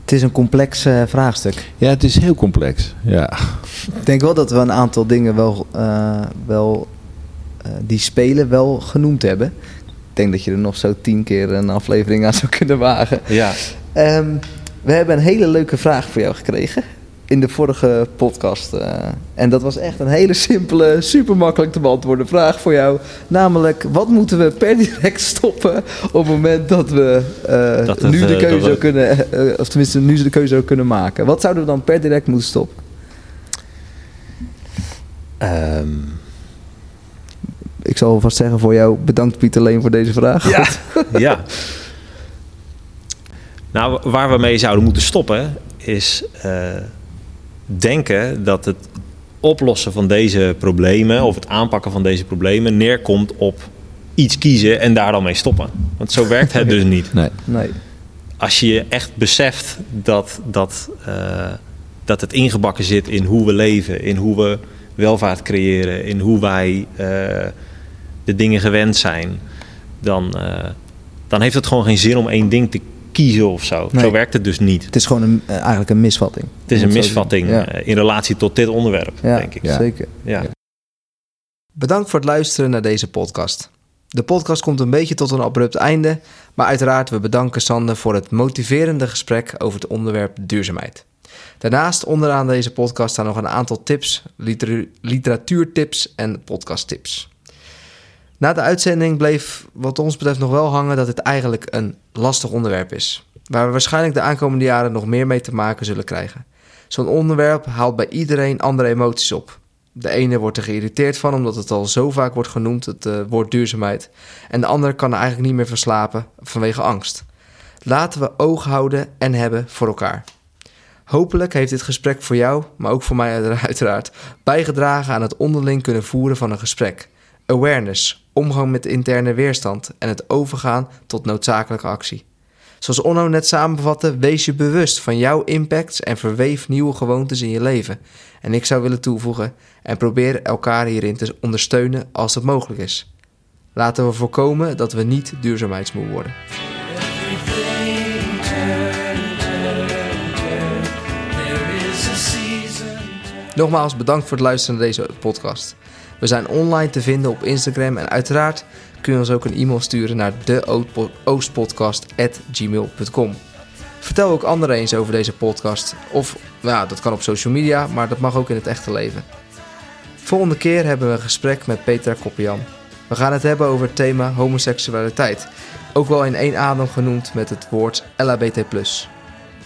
Het is een complex eh, vraagstuk. Ja, het is heel complex. Ja. Ik denk wel dat we een aantal dingen wel, eh, wel eh, die spelen wel genoemd hebben. Ik denk dat je er nog zo tien keer een aflevering aan zou kunnen wagen. Ja. Ehm, we hebben een hele leuke vraag voor jou gekregen in de vorige podcast. eh, en dat was echt een hele simpele, super makkelijk te beantwoorden vraag voor jou. Namelijk, wat moeten we per direct stoppen op het moment dat we eh, Dat het, nu de eh, keuze we- kunnen, of tenminste nu de keuze zou kunnen maken? Wat zouden we dan per direct moeten stoppen? Ehm, Ik zal alvast zeggen voor jou, bedankt Pieter Leen voor deze vraag. Ja. (laughs) ja. Nou, waar we mee zouden moeten stoppen is eh, denken dat het oplossen van deze problemen of het aanpakken van deze problemen neerkomt op iets kiezen en daar dan mee stoppen. Want zo werkt het dus niet. (laughs) Nee. Nee. Als je echt beseft dat, dat, eh, dat het ingebakken zit in hoe we leven, in hoe we welvaart creëren, in hoe wij eh, de dingen gewend zijn, dan, eh, dan heeft het gewoon geen zin om één ding te kiezen of zo. Nee. Zo werkt het dus niet. Het is gewoon een, eh, eigenlijk een misvatting. Het is een misvatting. Ja. eh, in relatie tot dit onderwerp, Ja, denk ik. Ja. zeker. Ja. Bedankt voor het luisteren naar deze podcast. De podcast komt een beetje tot een abrupt einde, maar uiteraard we bedanken Sander voor het motiverende gesprek over het onderwerp duurzaamheid. Daarnaast onderaan deze podcast staan nog een aantal tips, liter- literatuurtips en podcasttips. Na de uitzending bleef wat ons betreft nog wel hangen dat het eigenlijk een lastig onderwerp is, waar we waarschijnlijk de aankomende jaren nog meer mee te maken zullen krijgen. Zo'n onderwerp haalt bij iedereen andere emoties op. De ene wordt er geïrriteerd van omdat het al zo vaak wordt genoemd, het eh, woord duurzaamheid. En de ander kan er eigenlijk niet meer verslapen vanwege angst. Laten we oog houden en hebben voor elkaar. Hopelijk heeft dit gesprek voor jou, maar ook voor mij uiteraard, bijgedragen aan het onderling kunnen voeren van een gesprek. Awareness, omgang met interne weerstand en het overgaan tot noodzakelijke actie. Zoals Onno net samenvatte, wees je bewust van jouw impacts en verweef nieuwe gewoontes in je leven. En ik zou willen toevoegen, en probeer elkaar hierin te ondersteunen als het mogelijk is. Laten we voorkomen dat we niet duurzaamheidsmoe worden. Nogmaals bedankt voor het luisteren naar deze podcast. We zijn online te vinden op Instagram en uiteraard kun je ons ook een e-mail sturen naar deoostpodcast.gmail.com. Vertel ook anderen eens over deze podcast. Of ja, dat kan op social media, maar dat mag ook in het echte leven. Volgende keer hebben we een gesprek met Petra Koppian. We gaan het hebben over het thema homoseksualiteit. Ook wel in één adem genoemd met het woord LHBT+.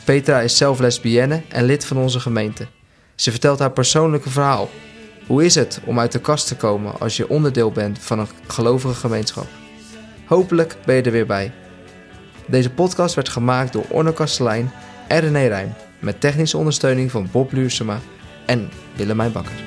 Petra is zelf lesbienne en lid van onze gemeente. Ze vertelt haar persoonlijke verhaal. Hoe is het om uit de kast te komen als je onderdeel bent van een gelovige gemeenschap? Hopelijk ben je er weer bij. Deze podcast werd gemaakt door Orno Kastelein en René Rijn met technische ondersteuning van Bob Luursema en Willemijn Bakker.